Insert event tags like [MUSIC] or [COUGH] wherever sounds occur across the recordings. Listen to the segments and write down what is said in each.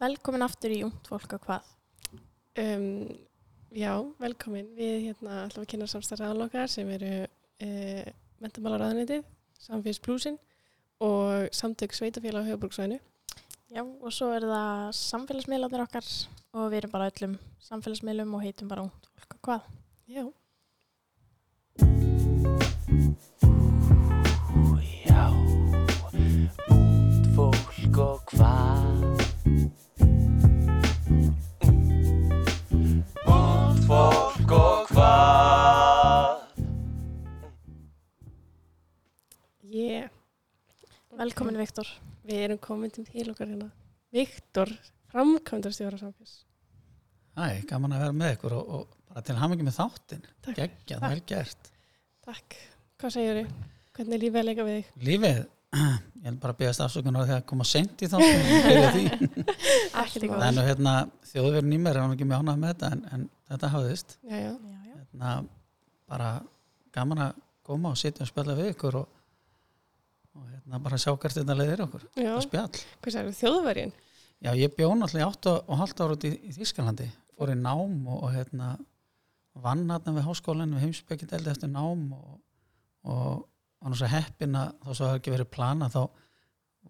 Velkomin aftur í Ungt fólk og hvað? Um, já, velkomin. Við hérna ætlum að kynna samstæðraðan okkar sem eru uh, mentamálaráðanitið, Samfélags Plusin og samtök Sveitafélag á höfuborgsvæðinu. Já, og svo er það samfélagsmiðlarnir okkar og við erum bara öllum samfélagsmiðlum og heitum bara Ungt fólk og hvað? Já. Já, ungt fólk og hvað Velkomin Viktor. Við erum komin til okkar hérna. Viktor, framkvæmdarstjóra Samfélags. Æ, gaman að vera með ykkur og, og bara til hamingi með þáttin. Takk. Gekkja, Takk. vel gert. Takk. Hvað segir þið? Hvernig er lífið að leika við þig? Lífið, ég vil bara beðast afsökunar að koma sent í þáttin. Ekkert [LAUGHS] í góð. en hérna, þjóðverðin í mér er hann ekki mjög ánægð með þetta en, en þetta hafðist. Já, já. Hérna, bara gaman að koma og sitja og spjalla við ykkur og, og hérna, bara sjá hvert þetta leiðir okkur. Já. Og spjall. Hvað segir þið? Þjóðverjun? Já, ég bjó náttúrulega í 8 og halvt ára út í, í Þískalandi, fór í nám og, og hérna, vann hérna við háskólan við heimsbyggjadeld eftir nám og, og var nú svo heppin að þá svo hefði ekki verið plana þá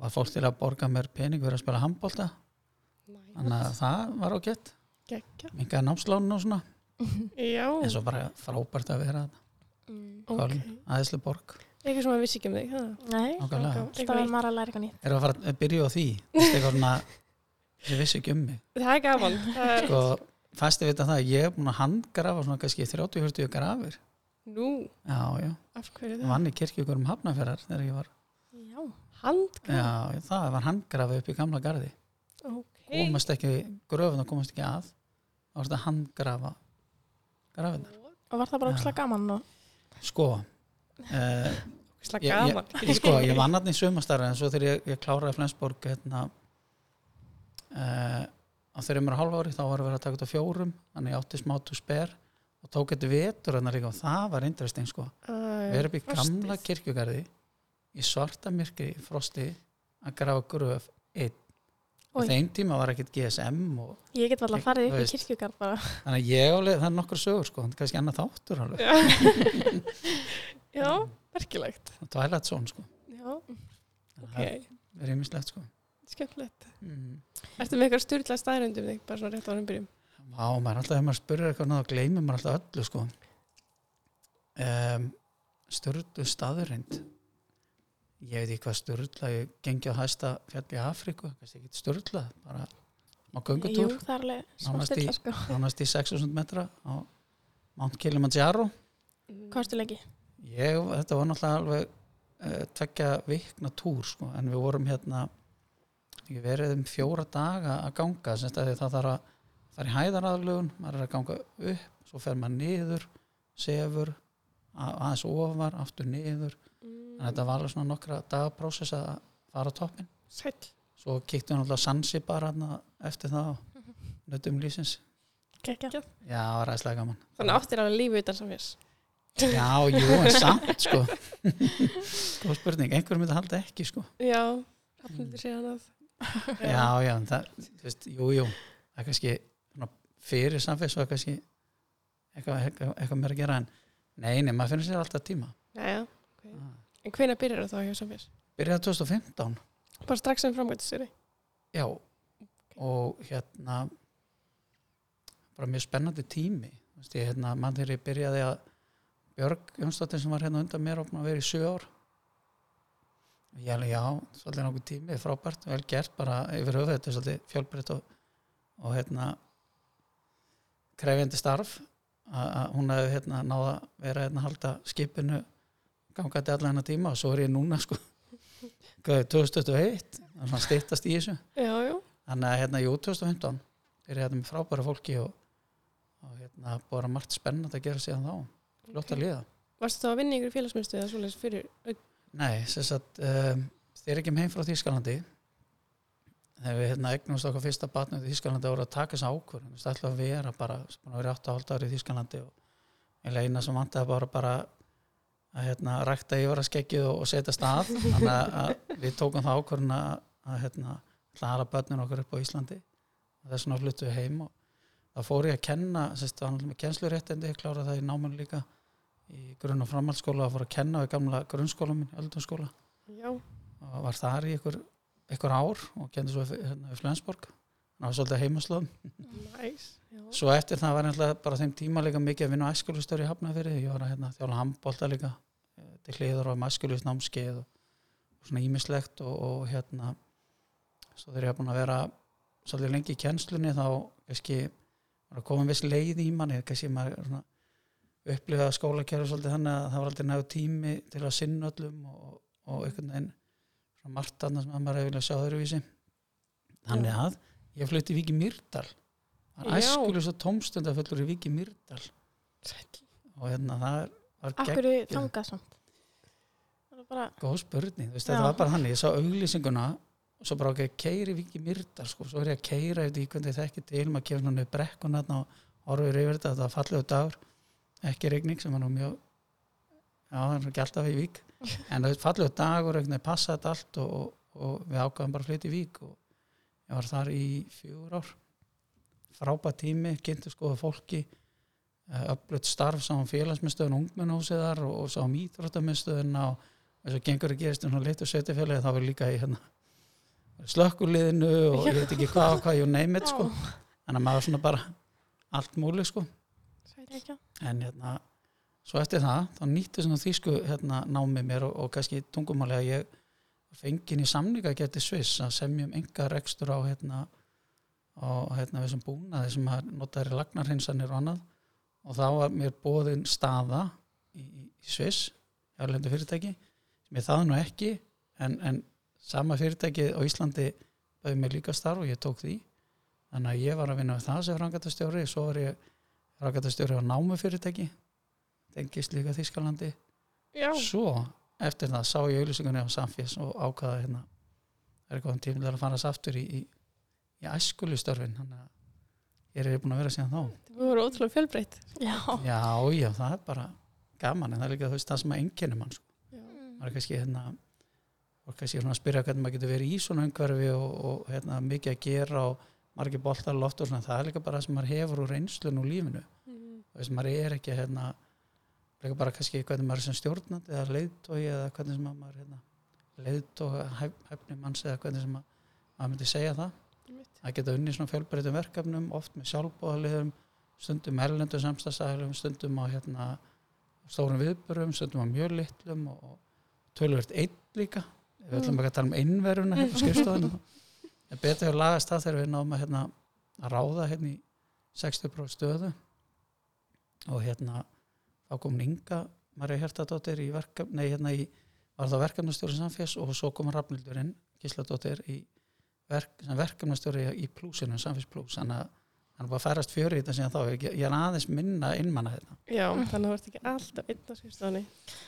var fólk til að borga mér pening fyrir að spila handbólta, þannig að það var ágætt, mingaði námslánu og svona, [LAUGHS] en svo bara frábært að vera þetta, Mm. Aðeinslu borg, Eitthvað sem að vissi ekki um þig, ha? Nei, alltaf er maður að læra eitthvað nýtt. Er að fara að byrja á því, þetta eitthvað svona, ég vissi ekki um mig. Það er gaman. Það er... sko, fæsti vita það að ég er búin að handgrafa svona kannski 30-40 grafir Nú, já, já, af hverju ég það? vann í kirkjugur um hafnafjörðar þegar ég var, Já, Handgraf? já, það var handgrafa upp í gamla garði, Ok. komast ekki gröfun og komast ekki að þá var þetta handgrafa grafina, og var það bara ókslega gaman og sko uh, ég, ég, ég, sko, ég vann hann í sumastarfi en svo þegar ég, ég kláraði Flensborg hérna uh, á þeirri mér hálfa ári þá var að vera að taka þetta fjórum þannig ég átti smá to spare og tók þetta vetur hérna líka og það var interesting sko. Við erum í gamla kirkjugarði í svarta myrkri frosti að grafa gröf einn. Og þeim tíma var ekkert GSM og ég get alltaf farið upp í veist. kirkjugar bara. þannig að ég álega, það er nokkur sögur sko, kannski annað þáttur alveg, [LAUGHS] [LAUGHS] Já, merkilegt. Twilight Zone sko Já, Þannig að ok. það er ímislegt sko Skemmtilegt. mm. Ertu með eitthvað styrla staðröndum þig, bara svona rétt á hann byrjum? Vá, maður er alltaf, ef maður spurður eitthvað þá gleymir maður alltaf öllu sko um, stördu staðurind ég veit ekki hvað störla ég gengi á hæsta fjall í Afríku kannski ekki störla, bara á göngutúr, það er Nánast í- stilla sko. nánast í 6000 metra á Mount Kilimanjaro Hvað ertu lengi? Ég, þetta var náttúrulega alveg uh, tvekja vikna túr sko, en við vorum hérna ekki verið um fjóra daga að ganga semst að það þarf að það er í hæðaraðlugun, maður er að ganga upp svo fer maður niður, sefur að- aðeins ofar, aftur niður en þetta var alveg svona nokkra dagaprósess að fara á toppin Sæll. svo kíktum við náttúrulega sansi bara hana eftir það og nöttum lífsins Kekja. já, ræðslega gaman Þannig áttir alveg lífi utan samfélags. Já, jú, en samt sko [LAUGHS] góð spurning, einhver myndi halda ekki sko Já, hafnildi sér hann að. já, já, en það, þú veist, jú, jú það er kannski fyrir samfélags og kannski eitthvað, eitthvað, eitthvað meira að gera en nei, nei, maður finnir sér alltaf tíma Já, já. ok. Ah. En hvenær byrjar það þá hjá samfélags? byrjaði 2015 Bara strax sem framgættistöri. já, og hérna bara mjög spennandi tími Þú veist, ég, hérna, mann þegar ég byrjaði að Björg Jónsdóttir sem var hérna undan mér og að vera í sjö ár. Ég alveg, já, svolítið nokkuð tími frábært, vel gert, bara yfir höfuð þetta er svolítið fjölbreytt og, og hérna krefjandi starf að að hún hefði hérna náða vera hérna að halda skipinu gangandi allan hennar tíma og svo er ég núna sko. [LAUGHS] Hvað er 2021 það er svona styttast í þessu. Já, já. þannig að hérna, jú, 2015 er ég hérna með frábæra fólki og, og hérna að margt spennandi að gera síðan þá flott að liða Varstu þá að vinna ykkur félagsmyndstöð eða svoleiðis fyrir? Nei, sem sagt um, þegar ég kem heim frá Þýskalandi þegar við hérna eignumst okkar fyrsta batnum í Þýskalandi voru að taka þess ákvörðun. Það ætla að vera bara, sem búin að vera 8,5 ári í Þýskalandi og eina sem vantaði bara bara að hérna rækta yfir að skeggið og, og setja stað. Þannig að, að við tókum það ákvörðun að, að hérna að hala börnun okkur upp á Íslandi. Þess vegna fluttu við heim og þá fór ég að kenna sérst, í grunn- og framhaldsskóla að fór að kenna við gamla grunnskóla minn, öldunskóla og var þar í ykkur, ykkur ár og kendi svo hérna, í Flensborg það var svolítið heimaslóðum næs. Já. svo eftir það var náttúrulega bara þeim tíma líka mikið að vinna á æskulustöru í Hafnafyrir ég var að hérna, þjála handbólta líka eh, til hliður og um æskulusnámskeið og, og svona ímislegt og, og hérna svo þegar ég er búin að vera svolítið lengi í kennslunni þá kannski var að koma viss leið í manni kannski maður svona upplifa skólakerfi svolítið þannig að það var aldrei nægu tími til að sinna öllum og, og einhvern veginn svona margt annað sem að maður hefði viljað sjá öðruvísi. Þannig að ég flutti Viki Myrdal það Já. var æskulis og tómstundafullur í Viki Myrdal og hérna það var gegn Akkur þangað samt? Það er bara, góð spurning, veist, þetta var bara hann ég sá auglýsinguna og svo bara ekki að keiri Viki Myrdal sko, svo er ég að keira eftir hvernig þekki til, maður kemur hann upp brekkun þarna og horfir yfir þetta, þetta var fallegu dagur ekki regning sem var nú mjög já, það er ekki alltaf í Vík. [LAUGHS] En það er fallegu dagur, einhvern veginn passa þetta allt og, og, og við ákvaðum bara að flytja í Vík og ég var þar í fjögur ár. Frábæð tími, kynntu skoða fólki öflut starf sá um félagsmyndstöðun ungmennhúsið þar og, og sá um íþróttaminstöðuna og þess að gengur að gerast um svona litur sveitafélagi þá var líka í hérna slökkuliðinu og ég veit ekki hvað og hvað you name it sko. En að maður svona bara allt múli sko en hérna svo eftir það þá nýtti svona þýsku hérna námið mér og, og kannski tungumáli að ég fengin í samninga geti Sviss að semjum enga rekstur á hérna á hérna þessum búnaði sem að notaður í lagnarhinsanir og annað. Og þá var mér bóðin staða í, í Sviss hjárlendu fyrirtæki sem ég það nú ekki en, en sama fyrirtæki á Íslandi bæði mér líka starf og ég tók því. Þannig að ég var að vinna með það sem frangatastjóri svo var ég frangatastjóri á námufyrirtæki tengist líka Þískalandi Já, svo eftir það sá ég auðlýsingunni á Samfés og ákvaða hérna það er góðum tími til að fara aftur í, í, í æskulustörfin þannig að ég er búin að vera síðan þá það voru ótrúlega fjölbreytt. Já, já, já, það er bara gaman en það er líka þú veist það sem að einkennum mann sko. Já. maður er kannski hérna og kannski svona að spyrja hvernig maður getur verið í svona umhverfi og, og hérna mikið að gera og margir boltar loft og svona það er líka bara það sem maður hefur úr reynslun og lífinu. Mm. og þess að maður er ekki hérna líka bara kannski hvernig maður er sem stjórnandi eða leiðtói eða hvernig sem að maður hérna, leiðtói hæfni manns eða hvernig sem að, maður myndi segja það. Einmitt. að geta unni svona fjölbreytum verkefnum oft með sjálfbóðaliðum stundum erlendu samstagsæðlum stundum á hérna stórum viðbörum, stundum á mjög litlum og, tölvöld einn líka. Við ætlum ekki að tala um innveruna hérna [LAUGHS] en betur að lagast það þegar við náum að, hérna, að ráða hérna í 60% stöðu og hérna þá kom Inga Marja Hjertadóttir í verkefni, nei hérna í var það verkefnastjóri samfélags og svo kom Rafnildurinn Gísladóttir í verk, verkefnastjóri í plúsinu, samfélags plús þannig að hann er bara færast fjöri í þetta síðan þá ég, ég er aðeins minna innmanna þetta Já, þannig að þú ert ekki alltaf einn á skrifstofunni.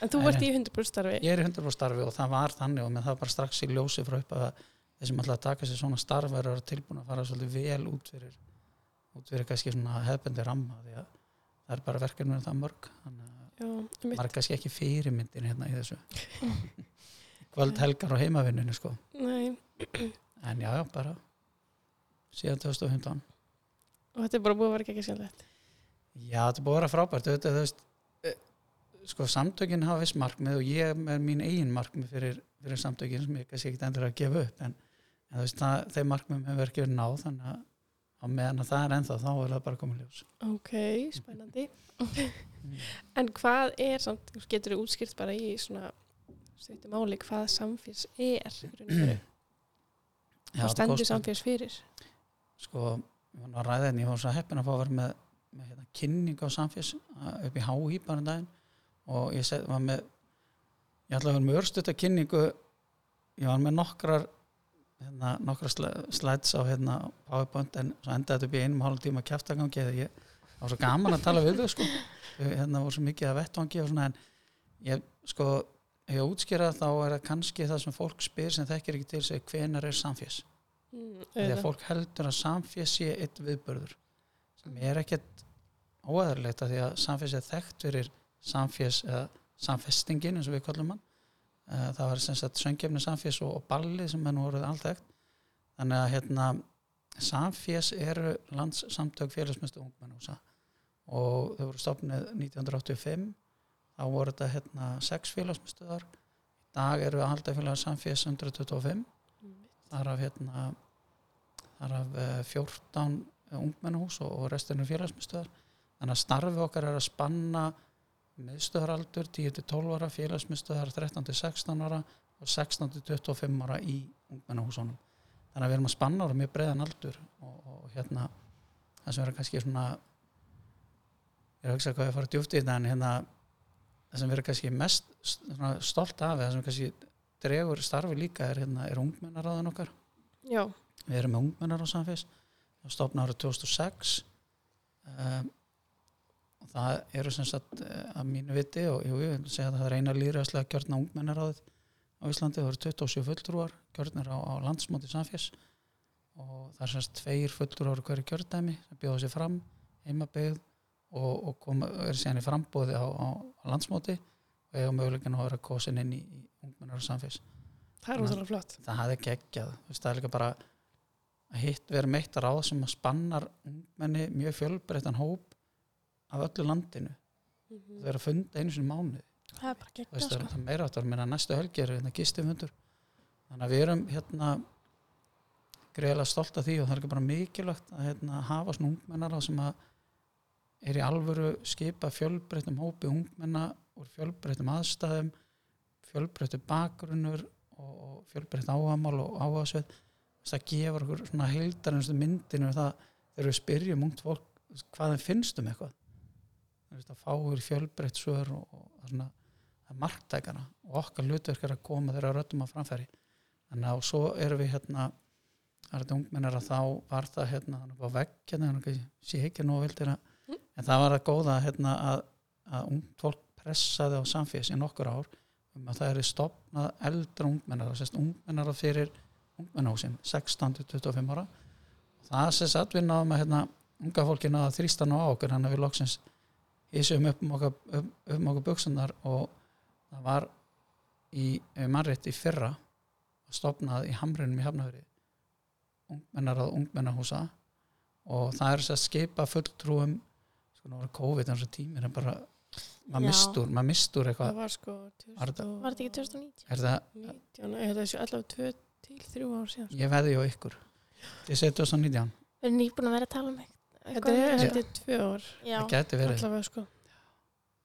En þú nei. í 100% starfi. ég er í 100% starfi og það var þannig og það bara strax í ljósi frá upp að þeir sem að taka sér svona starf vera tilbúin að fara svolítið vel út fyrir út fyrir kannski svona hefbendi ramma því að það er bara verkefnir það mörg þannig að maður er kannski ekki fyrirmyndin hérna í þessu. [LAUGHS] Kvöld helgar á heimavinninu sko. Nei, en já, já, bara síðan 2015 og þetta er bara búið að vera ekki ekki skemmtilegt. já, þetta er búið að vera frábært. Þetta, veist, eh, sko samtökin hafa viss markmið og ég er mín eigin markmið fyrir, fyrir samtökin sem ég kannski ekki endur að gefa upp en, en þú veist, það, þeim markmiðum hefur ekki verið náð þannig að á meðan að það er ennþá þá er það bara komið ljós Ok, spennandi. [LAUGHS] En hvað er samt, getur þú útskýrt bara í svona stuttu máli hvað samfélags er Hvað stendur samfélags fyrir? sko, ég var að ræða henni ég var svo heppin að fá að vera með, með hérna, kynning á samfés upp í HÍ bara um daginn og ég set, var með ég ætla að vera með örstutta kynningu ég var með nokkrar hérna, nokkrar sl- slides á hérna, PowerPoint en svo endaði þetta upp í einum hálfum tíma kjæftagangi eða ég var svo gaman að tala við þau sko. Hérna voru svo mikið að vettvangi og svona en ég sko ef ég útskýra þá er það kannski það sem fólk spyr sem þekkir ekki til sig hvenar er samfés? Mm, auðvitað. fólk heldur að samfélag sé eitt viðbörður sem er ekkert óæðarlegt að því að samfélag er þekkt fyrir samfélags eða samfestingin eins og við kallum hann það var sem sagt söngjefni samfélags og, og balli sem er nú orðið allt þekkt þannig að hérna Samfés eru landssamtök félagsmyndstöð ungmennhúsa og þau voru stopnið 1985 þá voru þetta hérna sex félagsmyndstöðar í dag eru aðaldafélag Samfés 125 þar af hérna þar af eh, 14 ungmennhús og, og restinu félagsmyndstöðar þannig að starfi okkar er að spanna miðstöðaraldur 10-12 ára félagsmyndstöðar 13-16 ára og 16-25 ára í ungmennahúsunum. Þannig að við erum að spanna ára mjög breiðan aldur og, og hérna það sem verður kannski svona ég er að hugsa hvað ég fara djúft í þetta en hérna það sem verður kannski mest svona, stolt af það sem kannski dregur starfi líka er, hérna, er ungmennaráðan okkar. Já, við erum með ungmennar á samfés það stopna árið 2006 um, og það eru sem sagt eh, að mínu viti og jú, ég vil segja að það er eina líðræðslega gjörna ungmennaráðið á Íslandi, það eru 27 fulltrúar gjörnir á, á landsmóti samfés. Og það er sem sagt tveir fulltrúar hverju gjörndæmi sem bjóða sér fram heimabyggð og, og koma, er síðan í frambóði á, á, á landsmóti og eiga möguleikin að vera kosin inn í, í ungmennar á samfés. Það er útrúlega flott. það hafði geggjað. Það er líka bara að hitt vera meitt ráð sem að spannar ungmenni mjög fjölbreyttan hóp af öllu landinu. Mhm. það er að funda einu sinni í mánuði. Það er bara veist, það sko. er- er meira áttar minna næstu helgi er hérna gistifundur þannig að við erum hérna greiðlega stolt af því og það er ekki bara mikilvægt að hérna, hafa svona ungmennar sem að er í alvöru skipa fjölbreyttum hópi ungmenna úr fjölbreyttum aðstæðum fjölbreyttum bakgrunnur og, og fjölbreytt áhagamál og áhagasveit það gefur okkur svona heildarinn myndinu um það þegar við spyrjum ungt fólk hvað þeim finnst um eitthvað Þú veist, að fá úr fjölbreytt svör og, og það svona það er marktækana og okkar hlutverk er að koma þeirra röddum að framfæri þannig að svo erum við hérna það er þetta ungmennir að þá var það hérna þannig að vegg hérna þannig að ég sé ekki nú vildir að Mm. en það var að góða hérna að, að ungt fólk pressaði á samfélags í nokkur ár um að það er stopnað eldra ungmennar sérst ungmennar fyrir ungmennahúsin 16-25 ára og það sérst að við náðum að hérna unga fólki náða að þrýsta nú á okkur hann að við loksins hísum upp um okkur, um, um okkur buksunar og það var í mannrétt í fyrra stopnað í Hamrinum í Hafnafjörði ungmennar að ungmennahúsa. Og það er þess að skipa fulltrúum sko nú var COVID eins og tímir en bara maður mistur, maður mistur Það eitthvað var sko Var þetta- Var þetta ekki 2019? er það, 2019, eða þessu allavega 2 til 3 ár síðan. ég veði á ykkur. Ég segi 2019, Við erum nýbúin að vera að tala um Þetta er Já. held ég 2 ár, Já, það geti verið sko,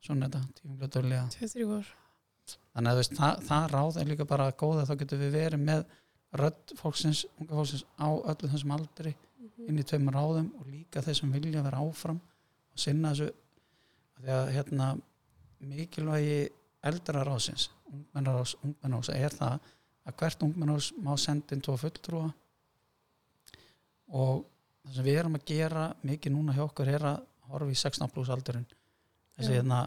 svona þetta, tímum dörlega 2-3 ár. þannig að veist, það, það ráð er líka bara góða, þá getum við verið með rödd fólksins, unga fólksins á öllu þessum aldri Mhm. inn í tveimur ráðum og líka þeir sem vilja vera áfram og sinna þessu Af því að hérna mikilvægi eldra ráðsins ungmennarás, ungmennarás er það að hvert ungmennarás má senda inn tvo fulltrúa og það sem við erum að gera mikið núna hjá okkur er að horfa í 16 pluss aldurinn. Þessi Já. hérna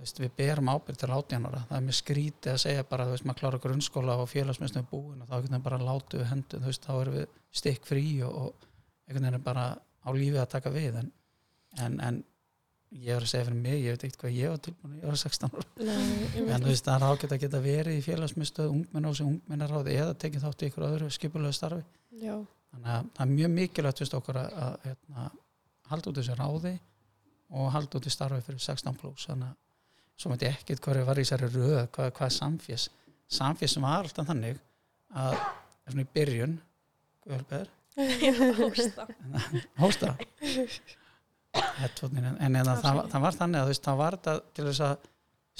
veist, við berum ábyrgð til 18 ára. Það er mér skrítið að segja bara þú veist, maður klára grunnskóla og félagsmyndstum búin og þá einhvern veginn bara látu við hendu þú veist, þá erum við stikk frí og, og einhvern veginn er bara á lífið að taka við. En, en, en ég er að segja fyrir mig, ég veit ekkert hvað ég var tilbúin ég var 16 ára, Nei, en þú veist, það er ágætt að geta verið í félagsmyndstöð, ungmenn á sig ungmennaráði eða tekið þátt í ykkur öðru skipulegu starfi. Já, þannig að það er mjög mikilvægt fyrst okkur að, að hérna, halda út þessu ráði og halda út í starfi fyrir 16 pluss þannig að svo veit ég ekkert hverju var í þessari röð hvað, hvað er samfés samfés var alltaf þannig að í byrjun hósta. [LAUGHS] hósta? En, en, það, það var þannig að veist, það var þetta til þess að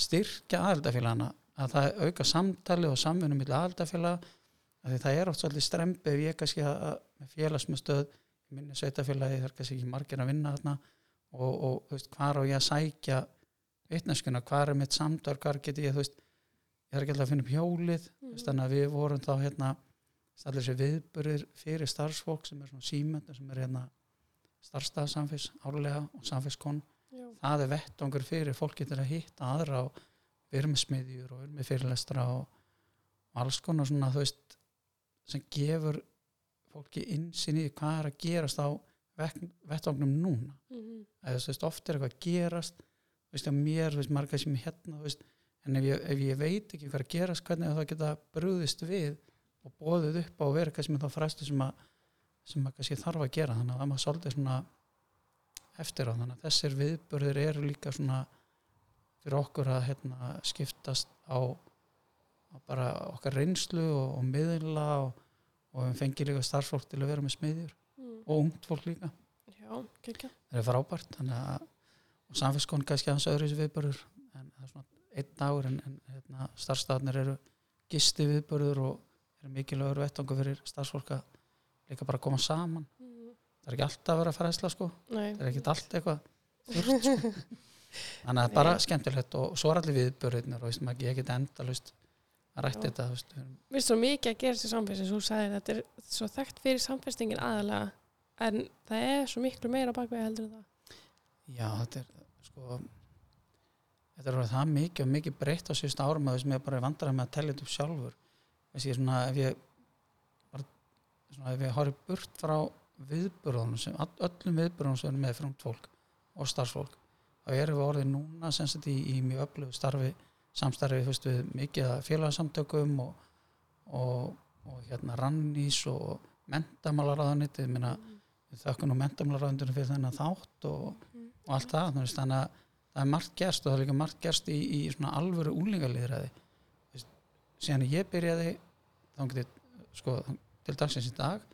styrkja aðaldafélagana að það auka samtali og samvinnu milli aðaldafélaga af því það er oft svolítið strempi ef ég kannski að, félagsmyndstöð minni sveitafélagi er kannski ekki margir að vinna þarna og, og veist, hvar á ég að sækja vitneskuna, hvar er mitt samtal hvar get ég, veist, ég er ekki alltaf að finna upp hjólið, veist, þannig að við vorum þá hérna, allir þessi viðburðir fyrir starfsfólk sem er svona símendur sem er hérna starfstæðasamfés árlega og samféskon já, það er vettvangur fyrir fólk getur að hitta aðra og við erum með smiðjur og við erum með fyrirlestra og, og alls konar svona þú veist sem gefur fólki insinn í hvað er að gerast á vettvangnum núna. Mhm, eða þú veist oft er eitthvað að gerast þú veist að mér, þú veist margar sem hérna þú veist, en ef ég, ef ég veit ekki hvað er að gerast hvernig það geta brúðist við og bóðið upp á að eitthvað sem þá fræstu sem að sem maður kannski þarf að gera. Þannig að það maður svolítið svona eftir á. Þannig að þessir viðburðir eru líka svona fyrir okkur að hérna, skiptast á, á bara okkar reynslu og, og miðla og, og við fengið líka starfsfólk til að vera með smiðjur Mm. og ungt fólk líka Já, það er frábært að og samfélskon kannski aðeins öðru þessi viðbörður en það er svona einn dagur en, en hérna, starfstafnir eru gisti viðbörður og eru mikilvægur vettangu fyrir starfsfólk að líka bara koma saman Mm. það er ekki alltaf að vera að fræðsla sko Nei. það er ekki allt eitthvað þurft [LAUGHS] sko. þannig að það er bara skemmtilegt og svo er allir viðbörðirnir og ég get endalust að rætti þetta erum- Við svo mikið að gera þessi samfélsins, þú sagðir þetta er svo þekkt fyrir samfélstingin aðalega en það er svo miklu meira bakveg heldur en það. Já, þetta er sko þetta er orðið það mikið og mikið breytt á síðust árum að þess að ég bara vandrar með að tellja þetta upp sjálfur þess ég svona ef ég bara, svona ef ég horfði burt frá viðburðunum sem öllum viðburðunum sem er með frungt fólk og starfsfólk þá erum við orðið núna sem sagt í, í mjög öflugu starfi samstarfi fyrst við mikið að félagsamtökum og, og, og hérna rannís og mentamálaráðanitið minna við þökkum nú mentamálaráðanitinu fyrir þennan þátt og og allt það, þannig að það er margt gerst og það er líka margt gerst í, í svona alvöru úlingalýðræði síðan ég byrjaði þá getið, sko, til dagsins í dag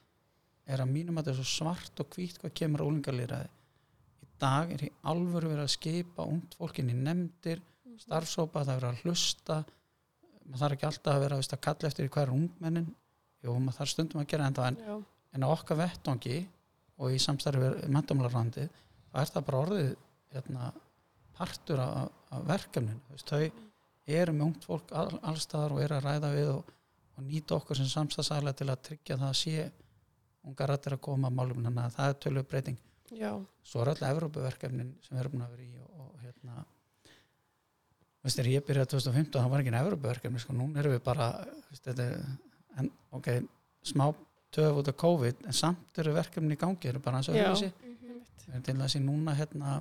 er að mínum að þetta er svo svart og hvít hvað kemur á úlingalýðræði í dag er í alvöru verið að skipa ungt fólkin í nefndir starfsópa, það er að hlusta. Maður þarf ekki alltaf að vera veist, að kalla eftir hver ungmennin. Jú, maður þarf stundum að gera en, en, en á okkar vettvangi og í samstarfi mentamálarrandi þá er það bara orðið hérna, partur af, Þú veist, þau eru með ungt fólk all, allstaðar og eru að ræða við og, og nýta okkur sem samstagsæla til að tryggja það að sé ungar rættir að koma að málum þannig að það er tölu breyting. Já. svo er öll Evrópuverkefnin sem við erum að vera í og, og hérna veist þér, ég byrjaði 2015 það var ekki en Evrópuverkefni, sko, núna erum við bara veist, þetta, er- en ok smá töf út af COVID en samt eru verkefni í gangi, eru bara eins og öðruvísi. við erum til þess að núna hérna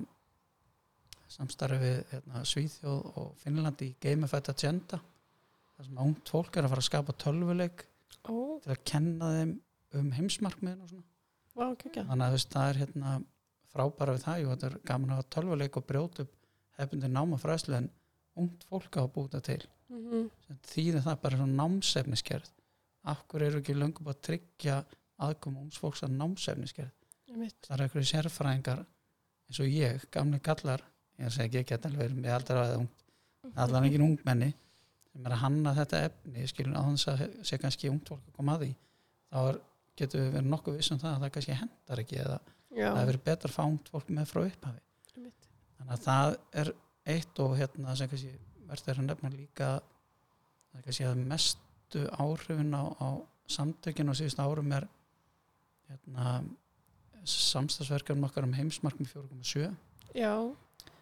samstarfi við hérna, Svíþjóð og Finnland í Gamified Agenda þar sem ungt fólk er að fara að skapa tölvuleik Ó, til að kenna þeim um heimsmarkmiðin og svona. Vá, kekja. þannig að veist, það er hérna frábæra við það, jú, þetta er gaman að hafa tölvuleik og brjóta upp hefbundi náma fræðslu en ungt fólk á að búta til. Mm sem þýðir það bara svona námsefniskerð hverju eru ekki löngum að tryggja aðkomu ungs fólks að námsefniskerð það er einhverju sérfræðingar eins og ég, gamli kallar ég segi ekki að alveg með aldrei að ungt allan ekki ungmenni sem er að hanna þetta efni skilur á þess að sé kannski ungt fólk að koma að því þá er, getur við verið nokkuð vissum það að það kannski hendar ekki eða Já. það er verið betra að fá ungt fólk með frá upphafi. Þannig að það er eitt og hérna sem kannski verður að nefna líka kannski að mestu áhrifin á, á samtökin og síðust árum er hérna samstagsverkefnum okkar um heimsmarkmi 4.7 Já.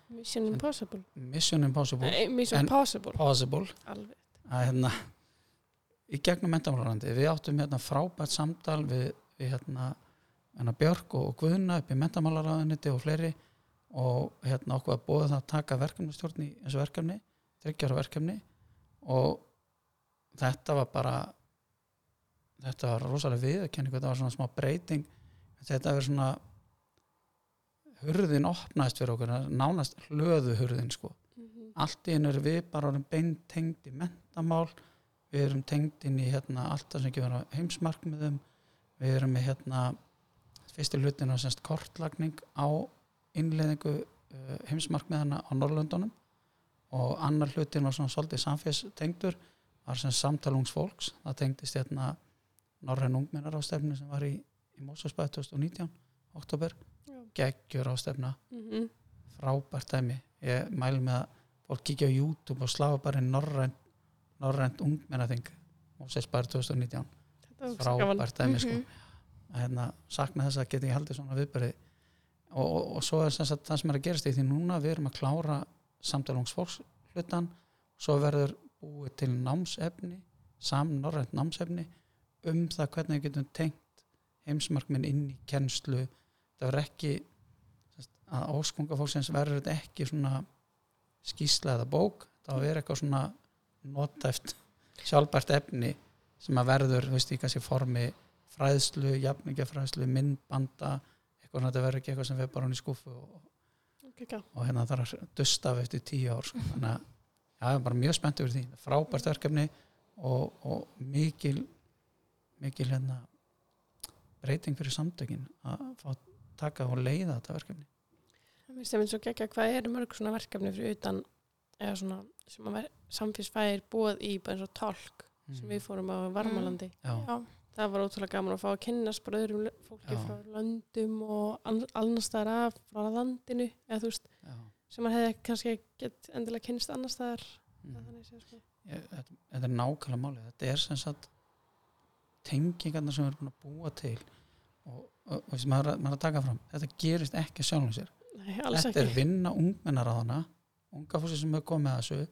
Mission Impossible. Mission Impossible Nei, Mission Possible. Possible að hérna í gegnum mentamálarandi við áttum hérna frábært samtal við, við hérna, hérna Björk og Guðna upp í mentamálaráðuniti og fleiri og hérna okkur að bóða það að taka verkefnastjórn í þessu verkefni þryggjara verkefni og þetta var bara þetta var rosalega viðurkenning þetta var svona smá breyting þetta var svona hurðin opnaðist fyrir okkur nánast hlöðu hurðin sko Mhm. allt í einu erum við bara beint tengd í mentamál við erum tengd inn í hérna, allt það sem ekki vera heimsmarkmiðum við erum með hérna fyrsti hlutin á semst kortlagning á innleðingu uh, heimsmarkmiðana á Norrlöndunum og annar hlutin var svona svolítið samfélstengdur var sem samtalungs fólks. Það tengdist hérna Norræn ungmennar á stefnu sem var í, í Mósusbæð 2019, oktober geggjur á stefna Mhm. frábært dæmi. Ég mæli með að fólk kíkja á YouTube og slafa bara í norrænt ungmennaþing Mósesbær 2019 Þetta var svo gaman. frábært dæmi sko. Mhm. hérna, sakna þess að geta ekki haldið svona viðbyrði og, og, og svo er sagt, það sem er að gerast í því núna við erum að klára samtalungsfólks hlutan svo verður búið til námsefni sam norrænt námsefni um það hvernig við getum tengt heimsmarkminn inn í kennslu. Það verður ekki sagt, að óskunga fólksins verður ekki svona skýsla eða bók. Það verður eitthvað svona notæft sjálfbært efni sem að verður, þú veist, í kannski formi fræðslu, jafningafræðslu myndbanda, eitthvað svona þetta verður ekki eitthvað sem við bara hann í skúfu og, Gekka. og hérna þarf að dusta af eftir tíu ár sko. þannig að já, ég er bara mjög spennt yfir því frábært verkefni og, og mikil mikil hérna breyting fyrir samtökin að fá að taka og leiða þetta verkefni Mér finnst það svo geggja hvað eru mörg svona verkefni fyrir utan eða svona sem að samfélagsfæðir búið í bara eins og tálk sem við fórum á Varmalandi. já, Já, Það var ótrúlega gaman að fá að kynnast bara öðrum fólki Já. frá löndum og an- annars staðar af frá landinu eða þú veist já. sem maður hefði kannski gett endilega kynnst annars staðar. Mm. Sko. Þetta, er nákvæmlega málið þetta er sem sagt tengingarna sem við erum búin að búa til og, og, og maður, er að- maður er að taka fram þetta gerist ekki sjálfum sér Nei, þetta er ekki. vinna ungmennar á hana unga fólki sem hefur komið að þessu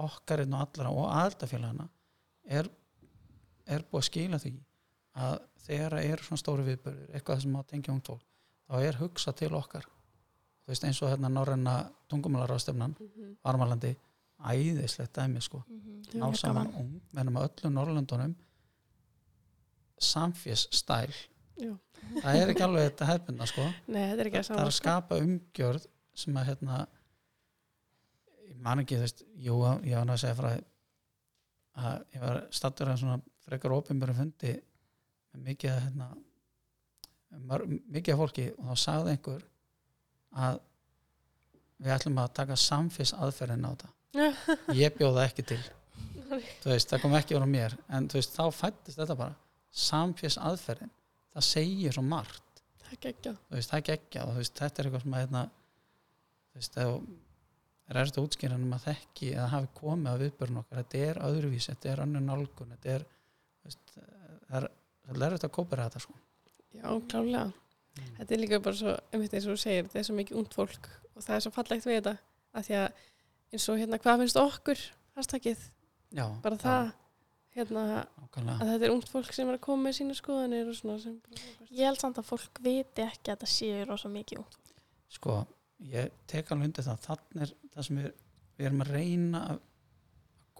okkarinn og allra og aðaldafélagana er, er búið að skila því að þegar það eru svona stóri viðbörður eitthvað sem á að tengja ungt fólk þá er hugsa til okkar þú veist eins og hérna norræna tungumálarástefnan Mhm. Varmalandi, æðislegt dæmi sko mhm, ná mjög saman gaman. ungmennum á öllum Norrlöndunum samfélagsstæl Já. það er ekki alveg þetta hefbunda sko Nei, þetta er ekki að það er að skapa umgjörð sem að hérna ég man ekki, þú veist, jú, ég var nú að segja frá að ég var stattur að svona frekar opinbjörn fundi mikið að, hérna, mikið af fólki og þá sagði einhver að við ætlum að taka samfés aðferðin á þetta [LAUGHS] ég bjóða ekki til. Veist, það kom ekki voru mér en veist, þá fættist þetta bara. Samfés aðferðin, það segir svo margt. Það veist, það geggja og veist, þetta er eitthvað sem að hérna, ef er erfitt að útskýra en maður þekki eða hafi komið að viðbörun okkar, þetta er öðruvís þetta er önnur nálgun, þetta er það er, það er erfitt að kópera þetta sko. Já, klálega. Þetta er líka bara svo, einmitt eins og þú segir, þetta er svo mikið ungt fólk og það er svo fallegt við þetta að því að eins og hérna, hvað finnst okkur hashtagið, já, bara það hérna, að þetta er ungt fólk sem er að koma með sína skoðanir og svona sem bara, Ég held samt að fólk viti ekki að það séu rosa mikið ungt. sko, ég tek alveg undir það þannig er það sem við, við erum að reyna að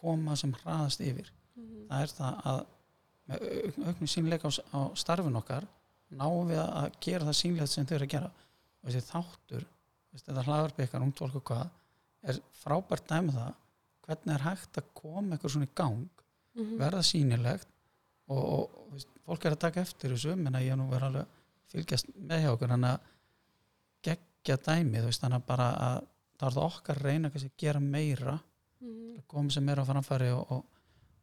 koma sem hraðast yfir Mhm. það er það að auknum sínleika á, á starfin okkar náum við að gera það sínlegt sem þau eru að gera og þessi þáttur þetta hlaðarbyggar, ungt fólk og hvað er frábært dæmi um það hvernig er hægt að koma eitthvað svona í gang Mhm. verða sýnilegt og, og veist, fólk er að taka eftir þessu menn að ég nú verð alveg fylgjast með hjá okkur þannig að geggja dæmi þú veist, þannig að bara að það er það okkar að reyna að gera meira Mhm. að koma sem meira á framfæri og, og,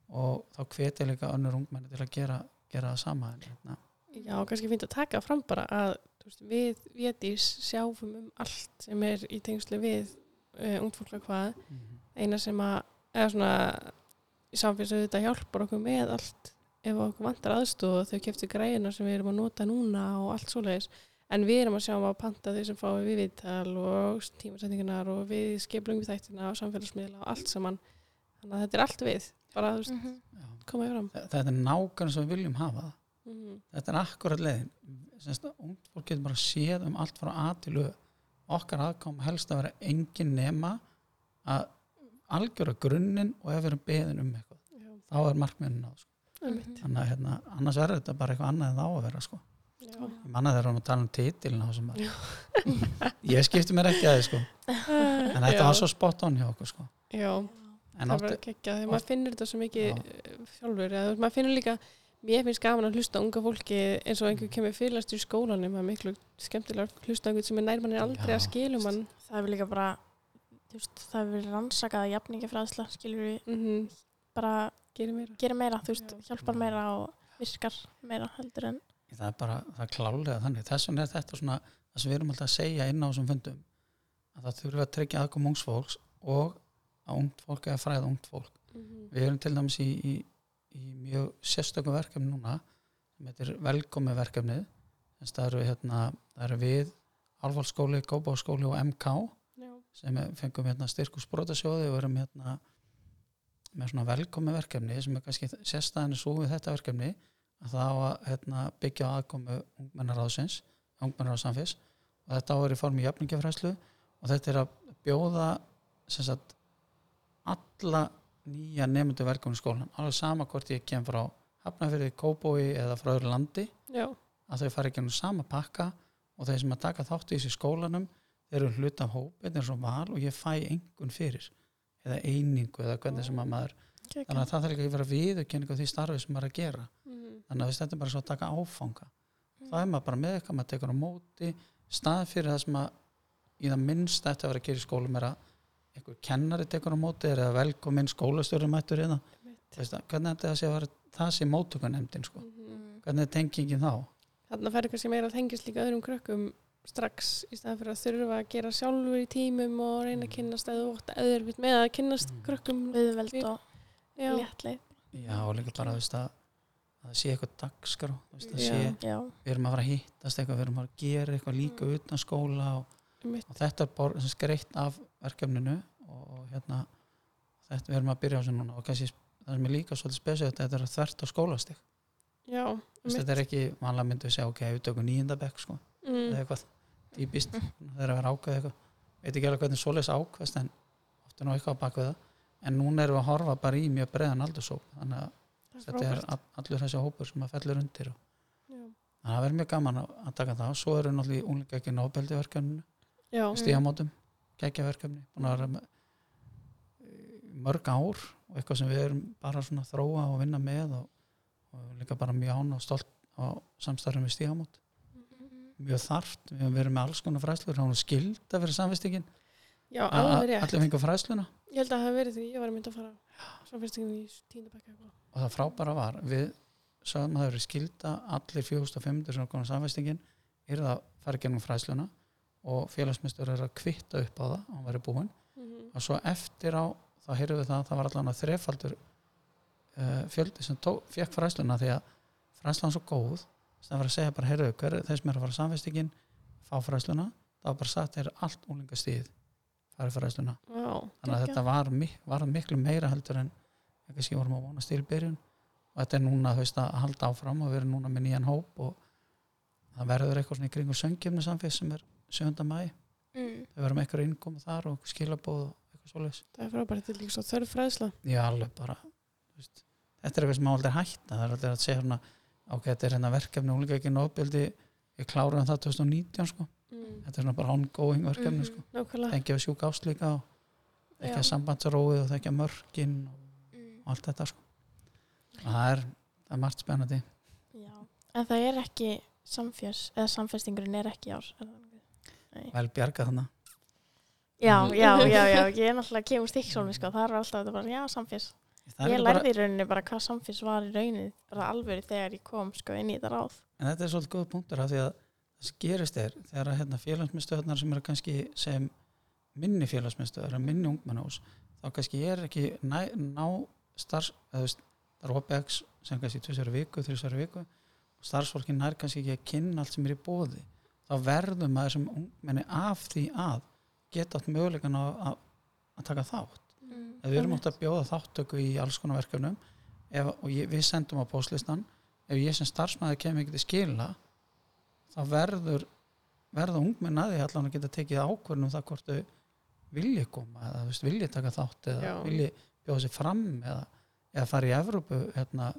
og þá hvetja líka önnur ungmenni til að gera, gera það sama hérna, Já, kannski fínt að taka fram bara að veist, við vétís sjáum um allt sem er í tengslu við uh, ungt fólk að hvað. Mhm, eina sem að eða svona í samfélagsau þetta hjálpar okkur með allt ef okkur vantar aðstóð og þau keftu græðina sem við erum að nota núna og allt svoleiðis. En við erum að sjá um að panta þau sem fá við viðtal og tímasetningunar og við skiplum við þættina og samfélagsmiðla og allt saman. Þannig að þetta er allt við bara þú veist, -hmm. já. koma fram Þa- þetta er nákvæmlega sem við viljum hafa það mm þetta er akkurat leiðin Semst, að ungt fólk getur bara séð um allt frá A til Ö okkar aðkom helst að vera engin nema að algjöra grunninn og ef við erum beðin um eitthvað já, þá er markmiðin náð sko. einmitt. þannig að hérna, annars verður þetta bara eitthvað annað en það á að vera sko. já. ég manna þegar hún að tala um á þessum ég skipti mér ekki að þið sko. [LAUGHS] en þetta var svo spot on hjá okkur sko. já, en það oft, var ekki ekki þegar maður finnur þetta svo mikið Já. sjálfur, eða maður finnur líka mér finnst gaman að hlusta á unga fólki eins og einhver kemur fyrirlastur í skólanum það er miklu skemmtilega að hlusta á einhvern sem er nærmann aldrei Já, að skilum hann. Það hefur líka bara, þú veist, það hefur verið rannsakað að jafningafræðsla, skilur við, mm bara gerir meira. gera meira, þú veist, Já. hjálpar meira og virkar meira heldur en það er bara það er klálega þannig, þess vegna er þetta svona það sem við erum alltaf að segja inn á þessum fundum að það þurfi að tryggja aðkom að ungt fólk eða fræða ungt fólk Mhm. við erum til dæmis í, í, í mjög sérstökum verkefni núna sem heitir velkomi verkefnið þess það eru hérna það eru við Álfálskóli, Góbáskóli og MK Já. sem er- fengum hérna styrkus brotasjóði og erum hérna með svona velkomi verkefni sem er kannski sérstæðinu svo við þetta verkefni að það á að hérna, byggja á aðkomu ungmennaráðsins, ungmennaráðsamfés og þetta á að vera í formi jafningafræslu og þetta er að bjóða sem sagt alla nýja nefndu verkefni skólan alveg sama hvort ég kem frá hafnafyrir kóbói eða frá öðru landi já, að þau fara ekki um sama pakka og þeir sem að taka þátt í þessi skólanum þeir eru hluta af hóp, þetta er svo val og ég fæ engun fyrir eða einingu eða hvernig sem að maður þannig að það þarf ekki að vera viðurkenning á því starfi sem maður er að gera. Mm, þannig að þetta er bara svo að taka áfanga. Það er maður bara með eitthvað, maður tekur á móti. Stað fyrir það sem að í það minnst þetta að vera að gera í skólum er að einhver kennari tekur á móti er eða velkominn skólastjóri mættur hérna? Það, hvernig þetta sé að vera það sé móttökunemdin sko. mhm. hvernig er tengingin þá? Þarna færði kannski meira að tengist líka öðrum krökkum strax í staðan fyrir að þurfa að gera sjálfur í tímum og reyna að kynnast eða ótt eðurvitt með að kynnast Mm. krökkum. Viðveld og já, léttleið. já og líka bara að, að það sé eitthvað dagskrá að við erum að fara að hittast eitthvað við erum að gera eitthvað líka utan skóla og, og þetta er bara sem skreitt af verkefninu og, og hérna þetta við erum að byrja á þessu núna og kannski það sem er líka svolítið spesið þetta er þvert á einmitt. þetta er ekki vanlega myndið að segja ok, við tökum nýjendabekk sko, mm, eða eitthvað típist, það er að vera ákveð eitthvað. Veit ekki alveg hvernig svoleiðis ákveðst en oft er nú eitthvað á bakvið það. En núna erum við að horfa bara í mjög breiðan aldursóp þannig að þetta er allur þessi hópur sem að fellur undir og þannig að það verður mjög gaman að, taka það. Svo eru náttúrulega ekki nóbeldi verkefninu já, stígamótum, geggjaverkefni búin að vera í mörg ár og eitthvað sem við erum bara svona að þróa og vinna með og, og líka bara mjög án og stolt á samstarfum við stígamót. Mjög þarft, við höfum verið með alls konar fræslur, hún fyrir samfestingin já, alveg rétt. allir fengur fræsluna ég held að það hafi verið því ég var að mynda að fara samférstingin í tíndabækja og það frábæra var, við sagðum að það eru skilda allir 4500 sem konar samfestingin er það að fara gennum fræsluna og félagsmyndstur er að kvitta upp á það og hann verið búinn mm og svo eftir á þá heyrðum við það að það var allan að þrefaldur uh, fjöldi sem tó, fekk fræsluna því að fræslan svo góð sem það var að segja bara, heyrðu, hver er þeir sem er að fara samfestingin fá fræsluna, það var bara sagt þeir allt úlingastíð farið fræsluna, já, þannig að þetta var, var miklu meira heldur en eitthvað sem vorum að vonast til í byrjun. Og þetta er núna, veist, að halda áfram og við erum núna með nýjan hóp og það verður eitthvað svona í kringu söngjumni samfés sem er 7. mæ, mm. við verum eitthvað innkomu þar og skilabóð og eitthvað svoleiðis það er frábært þetta er líka svo þörf fræðsla Já, alveg bara þú veist, þetta er eitthvað sem má aldrei hætta það er aldrei að segja hérna ok, þetta er hérna verkefni úlinga ekki nóbeldi við klárum það 2019 sko mm. þetta er svona bara ongoing verkefni Mhm. sko nákvæmlega þengja við sjúk áslíka þekka Já. sambandsróið og þekka mörkin og Mm. allt þetta sko og það er, það er margt spennandi Já. En það er ekki samfjörs, eða samfestingurinn er ekki ár. er það. Vel bjargað þannig Já, Mhm. já, já, já, [LAUGHS] ég er náttúrulega kemur stikksólmi, sko, það er alltaf þetta bara, já, er Ég líka bara, lærði í rauninni bara hvað samfjörs var í rauninni, bara alvöru þegar ég kom, sko, inn í þetta ráð. en þetta er svolítið góð punktur af því að það sem gerist er þegar að hérna, félagsmyndstöðnar sem eru kannski sem minni félagsmyndstöðar eða minni ungmennahús þá kannski er ekki næ, ná starfs, eða þú veist, það er OPX sem kannski tvisari viku, þrisari viku og starfsfólki nær kannski ekki að kynna allt sem er í bóði þá verðum maður sem ungmenni af því að geta átt möguleikan að, að, að taka þátt Mm. við erum átt að bjóða þáttöku í alls konar verkefnum ef, og ég, við sendum á postlistan ef ég sem starfsmæður kem ekki til skila þá verður verða ungmenn að því allan að geta tekið ákvörðun um það hvort þau vilji koma eða veist, vilji taka þátt eða Já. vilji bjóða sér fram eða, eða fara í Evrópu hérna,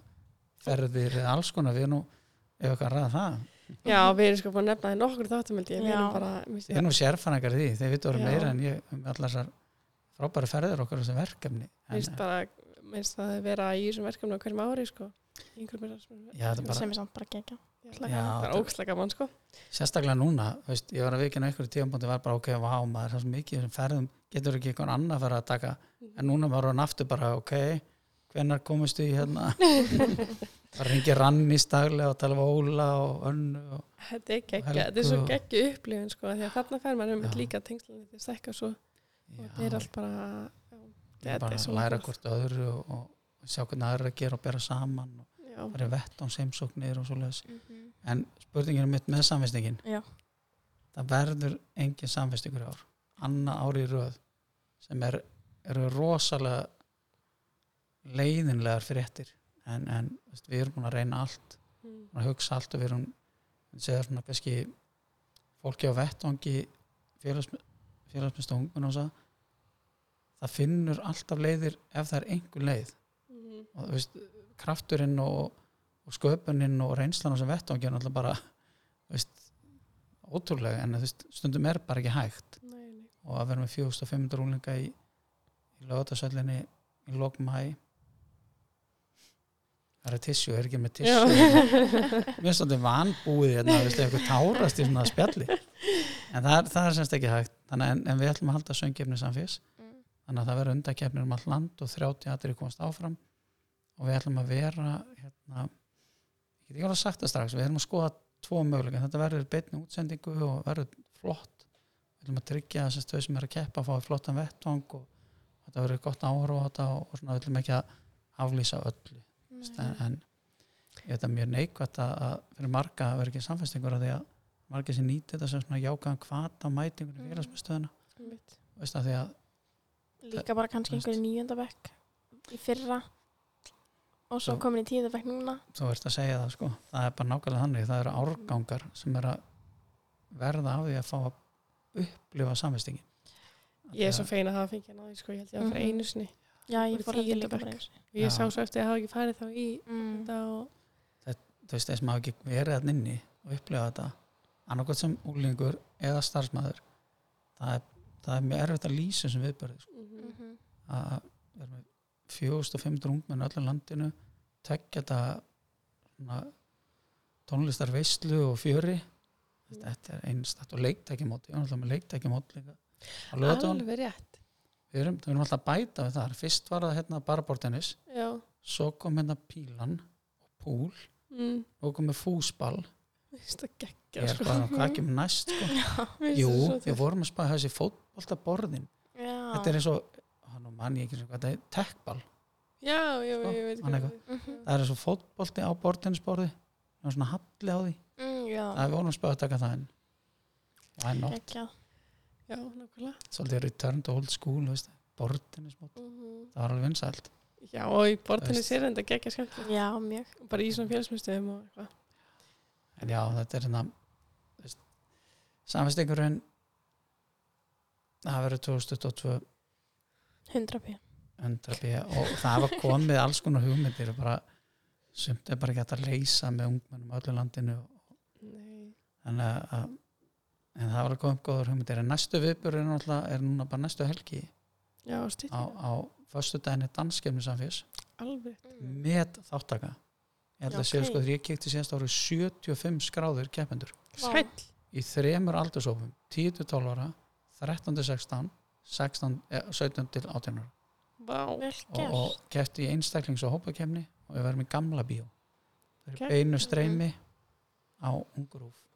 ferðir eða alls konar við erum nú ef að ræða það já, við erum sko búin að nefna það í nokkur þáttum held ég. Við erum bara við erum í því, þeir vitur Já. meira en ég um allar þessar frábæri ferðir okkar þessar verkefni. En, minnst bara minnst það að vera í þessum verkefni á hverjum ári sko. Já, þetta er bara Sem er samt bara gegja. Já, það er ókslega gaman sko. Sérstaklega núna, þú veist, ég var að vikina ykkur í tíðanbúndi var bara ok, vá maður, það er svo mikið sem ferðum, getur ekki einhvern annar að fara að taka? En núna var hann aftur bara ok hvenær komustu í hérna [LAUGHS] það ringi rannis daglega og tala um Óla og önnu og, þetta er geggja, þetta er svo geggju upplifin sko því að þarna fær maður um líka tengslan þetta stekka svo og þetta er allt bara já, þetta bara er svo læra hvort öðru og, og sjá hvernig aðra að gera og bera saman og já, bara vett án seimsóknir og svoleiðis. Mhm. en spurningin er mitt með samvistingin Já. það verður engin samvistingur í ár. Annað ári í röð sem er, eru rosalega leiðinlegar fréttir en, en veist, við erum búin að reyna allt Mm. að hugsa allt og við erum svona kannski fólki á vettvangi félagsmyndstöð ungmenn og svo það finnur alltaf leiðir ef það er einhver leið Mhm. og veist, krafturinn og og sköpunin og reynslan á sem vettvangi er náttúrulega bara veist, ótrúlega en veist, stundum er bara ekki hægt Nei, nei. og að vera með 4500 rúlinga í, í lögatarsöllinni í lokmæ það er tissjú, er ekki með Já. tissjú [LAUGHS] mér finnst þetta vanbúið hérna, veistu, eitthvað tárast í svona spjalli. En það er, það er semst ekki hægt. Þannig, en, en við ætlum að halda söngjefni samfés Mm. þannig að það verður undakefnir um allt land og 30 aðrir komast áfram. Og við ætlum að vera hérna, ég get ekki alveg sagt það strax við ætlum að skoða tvo möguleika. Þetta verður beinni útsendingu og verður flott. Við ætlum að tryggja þess að þau sem er að keppa fái flottan vettvang og þetta verður gott áhra á þetta og, og svona við ætlum ekki að aflýsa öllu en, en ég veit að mjög neikvægt að, að fyrir marga að vera ekki samfæstingur að því að marga sem nýti þetta sem svona jákaðan kvata mætingur í Mm. félagsmyndstöðuna Einmitt. veist að því að Líka bara kannski einhverju níundabekk í fyrra og svo Svo- komin í tíundabekk núna. þú ert að segja það sko það er bara nákvæmlega þannig, það eru árgangar sem er að verða af því að fá að upplifa samfestingin Ég er svo feina að hafa fengið hann á því sko, ég held ég að fyrir Mhm. einu sinni Já, ég fór tíunda líka bara sinni. og ég sá svo eftir að hafa ekki farið þá í Mm. þetta og þú veist, þess maður ekki verið að inni og upplifa þetta annarkvæmt sem úlingur eða starfsmæður það er, það er mjög erfitt að lýsa sem viðbörði sko. Mhm. Mhm. að vera með 4500 ungmenn öllu landinu tekja þetta tónlistar veislu og fjöri þetta er einstætt og leiktækjamót ég var alltaf með leiktækjamót líka á alveg rétt við erum, við erum alltaf að bæta við þar fyrst var það hérna bara bortennis já, svo kom hérna pílan og púl mm. og kom með fúsball það ég geggja er sko. bara, hvað kemur næst sko? [LAUGHS] jú, við vorum að spæða þessi fótboltaborðin Já. þetta er eins og, hann mann ég ekki sem hvað þetta er, tekball já, já, Sko, ég veit hann hvað eitthvað. Mhm. það er eins og fótbolti á bortennisborði og svona halli á því Mm, já. það er vonum spöðu að taka það en why not, Geggjað. Já, nákvæmlega svolítið return to old school veist, bortennismót, Mhm. það var alveg vinsælt já, og í bortinni sér þetta geggja skemmt Já, mjög. bara í svona félagsmyndstöðum og eitthvað en já, þetta er hérna samfestingurinn það verður 2022 100 p. 100 b og það var komið alls konar hugmyndir og bara sumt er bara ekki hægt að leysa með ungmennum á öllu landinu Nei. þannig að en það var að koma upp góður hugmyndir. En næstu viðbjör er, náttúrulega- er núna bara næstu helgi. Já, stýtt, á, á föstu daginn danskefni samfés alveg. Með þáttaka ég held að Ok. séu sko þegar ég kíkti síðast árið 75 skráður keppendur. Sæll. Í þremur aldursópum 10-12 ára 13-16 16, eh, 17 til 18 ára. Vá, Vel og, gert. og kefti í einstaklings og hópakefni og við verðum í gamla bíó. Það er Geggjað. beinu streymi á Ungurúf. vá,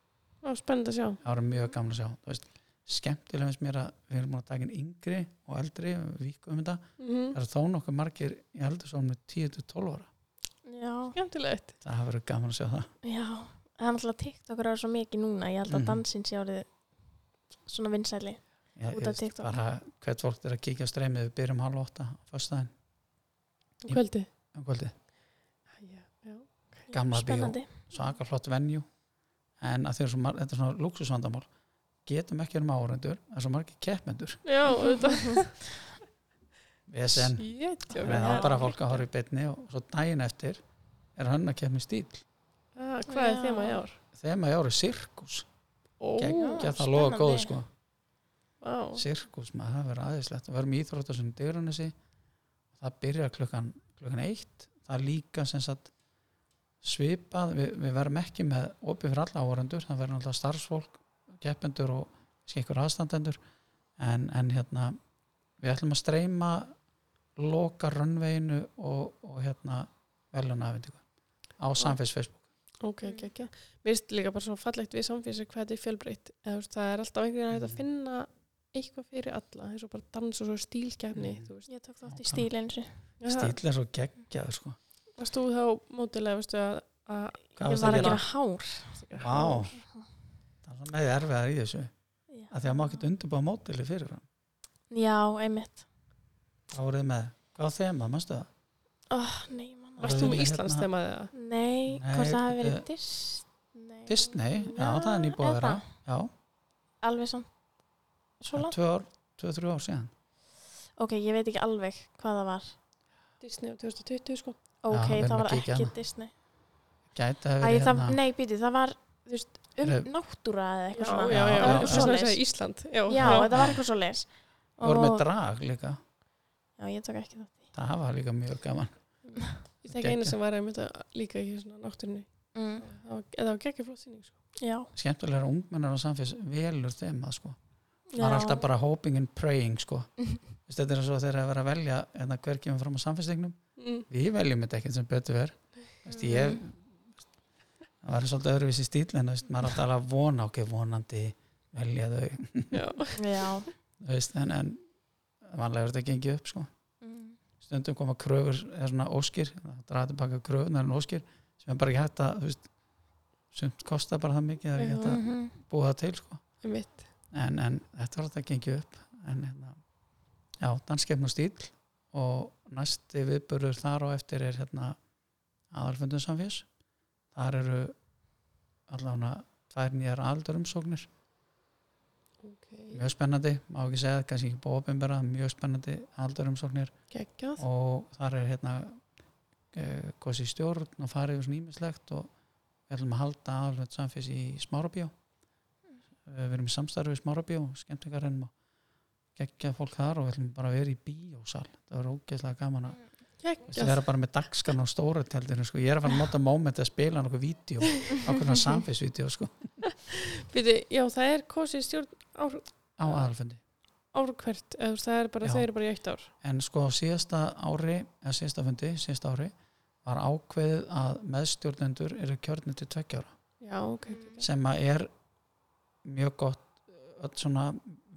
spennend að sjá það var mjög gamla að sjá Þú veist, skemmtilega finnst mér að við erum búin að taka inn yngri og eldri víkum um þetta mm það er þó nokkuð margir í aldursópum 10-12 ára Já. skemmtilegt það hafa verið gaman að sjá það Já. Það er náttúrulega TikTok er svo mikið núna. Ég held að Mhm. dansinn sé árið svona vinsæli. Já, Út af TikTok. bara hvert fólk er að kíkja á streymið við byrjum halv åtta á föstudaginn Í- kvöldi um kvöldi já, já. Gamla bíó. Spennandi. svaka flott venju en að er svo mar- þetta er svona luxusvandamál getum ekki með áhrendur það er svo margir keppmendur já, auðvitað. [LAUGHS] VSN, Shit, já, en það er bara fólk að horfa í beinni og svo daginn eftir er hann að keppni stíl Ah, hvað er þema í ár? þeim að ég árið sirkus. Já, það loða góð spennandi. sko. Vá. sirkus, maður það verður aðeinslegt og verðum í Íþróttasunum Digranesi það byrjar klukkan, klukkan eitt. Það er líka sem sagt svipað, við, við verðum ekki með opið fyrir alla áhrendur, það verður alltaf starfsfólk keppendur og skikkur aðstandendur. En, en hérna við ætlum að streyma loka rönnveginu og, og hérna veljuna afhendingu á samfélags Facebook. Ok, ekki, ekki. Mér finnst líka bara svo fallegt við samfélagsir hvað þetta er fjölbreytt. Það er alltaf einhvern veginn að finna eitthvað fyrir alla, eins og bara dans og svo stílkefni, Mm. Ég tók þátt í stíl eins og stíl er svo geggjaður sko Varst þú þá mótilega, veistu, að, að ég varstu var að að gera? hár. Vá, það er með erfiðar í þessu Já. að því að maður getur undirbúa mótili fyrir hann Já, einmitt. þá voruð þið með, hvað var þema, mannstu það? Oh, nei, mann. Varst þú með Íslands hérna- þemaðið það? Nei, hvort það hafi verið þetta- Disney. Disney, já, það er nýbúið að Er vera það? já, Alveg samt. Svo langt? tvö ár, tvö, þrjú ár síðan Ok, ég veit ekki alveg hvað það var. Disney á 2020, sko. Ok, erum það að var ekki hana. Disney. gæti að Æ, það, hérna nei, býti, það var þú veist, um Heyrðu. náttúra eða Já, eitthvað já, svona já, Já, já, já, já. já. Svo að segja Ísland. Já, Já, þetta var eitthvað svo leis við vorum með drag líka Já, ég tók ekki það það var líka mjög gaman Ég tek eina sem var einmitt að líka í svona náttúrunni. mm. Það var, það var geggja flott sýning, sko. Já, skemmtilega ungmennar og samfélags velur þema sko. það já. er alltaf bara hoping and praying sko. Vist, þetta er svo þegar að vera að velja hérna, hver kemur fram á samfélagsleiknum Mm. við veljum þetta ekkert sem betur ver Vist, ég það var svolítið öðruvísi stíl en veist, maður er alltaf að vona ok, vonandi velja þau veist, en, en vanlega er þetta gengið upp sko. mm. stundum koma kröfur eða svona óskir, það draða tilbaka kröfunar en óskir sem er bara ekki hægt að veist, sumt kostar bara það mikið það er ekki hægt að Mhm. búa það til sko. En, en þetta var þetta gengið upp en hérna, já, danskeppn og stíl og næsti viðbörður þar á eftir er hérna aðalfundum samfés. Þar eru allavega tvær nýjar aldurumsóknir Ok. mjög spennandi, má ekki segja, kannski ekki búið opinbera, mjög spennandi aldurumsóknir Geggjað. og þar er hérna eh, kosi stjórn og farið yfir svona ímislegt og við ætlum að halda aðalfund samfés í Smárabíó. Eh, við erum í samstarfi við Smárabíó skemmtingarinn og geggja fólk þar og við ætlum bara að vera í bíósal það verður ógeðslega gaman að það Geggjað. vera bara með dagskan á stóra tjaldinu sko. ég er að fara að nota moment að spila nokkuð vídeo [LAUGHS] okkur svona samfésvídeó sko, já, það er kosið stjórn ár, á aðalfundi ár hvert. Eða, þú veist, það er bara, eru bara í eitt ár. en sko síðasta ári eða síðasta fundi, síðasta ári var ákveðið að meðstjórnendur eru kjörnir til tveggjára Já, ok. sem að er mjög gott öll svona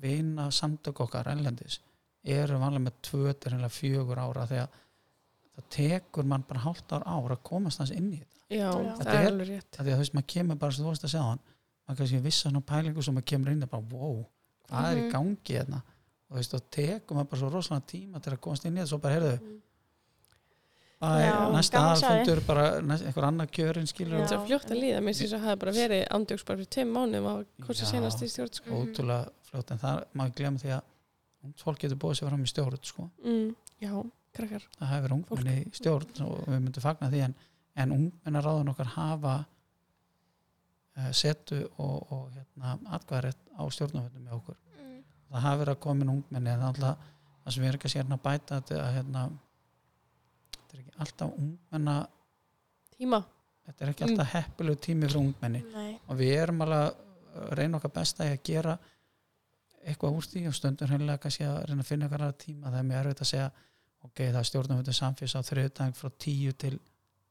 vina samtök okkar ellendis eru vanlega með tvö til heila fjögur ára því að það tekur mann bara hálft ár ár að komast hans inn í þetta Já, það Þetta er er- alveg rétt. því að þú veist maður kemur bara sem þú veist að segja hann maður kannski vissa svona pælingu sem maður kemur inn og bara wow, hvað er í Mhm. gangi hérna og þú veist og tekur maður bara svo rosalega tíma til að komast inn í þetta svo bara heyrðu Mm. það er Já, næsta gaman að sjá aðalfundur bara næst, einhver annar kjörin skilur Það er fljótt að líða. Mér syns að það hafi bara verið ándjóks bara fyrir tveim mánuðum kosið Já. senast í stjórn, sko. ótrúlega fljótt en það maður glemur því að fólk getur búið sér fram í stjórn sko. Mm. Já, krakkar. það hefur ungmenni í stjórn og við myndum fagna því en, en ungmennar ráðun okkar hafa uh, setu og, og hérna, atkvæðarétt á stjórnumvöndum með okkur Mm. það hafa verið að koma inn ungmenni en það, alltaf, það sem við erum ekki að hérna að bæta þetta að hérna, þetta er ekki alltaf ungmenna Tíma. þetta er ekki alltaf heppilegu tími fyrir ungmenni Nei og við erum alveg að reyna okkar besta í að gera eitthvað úr því og stundum hreinlega kannski að reyna að finna okkar tíma það er mjög erfitt að segja ok, það er stjórnumvöldu samfélags á þriðutang frá 10 til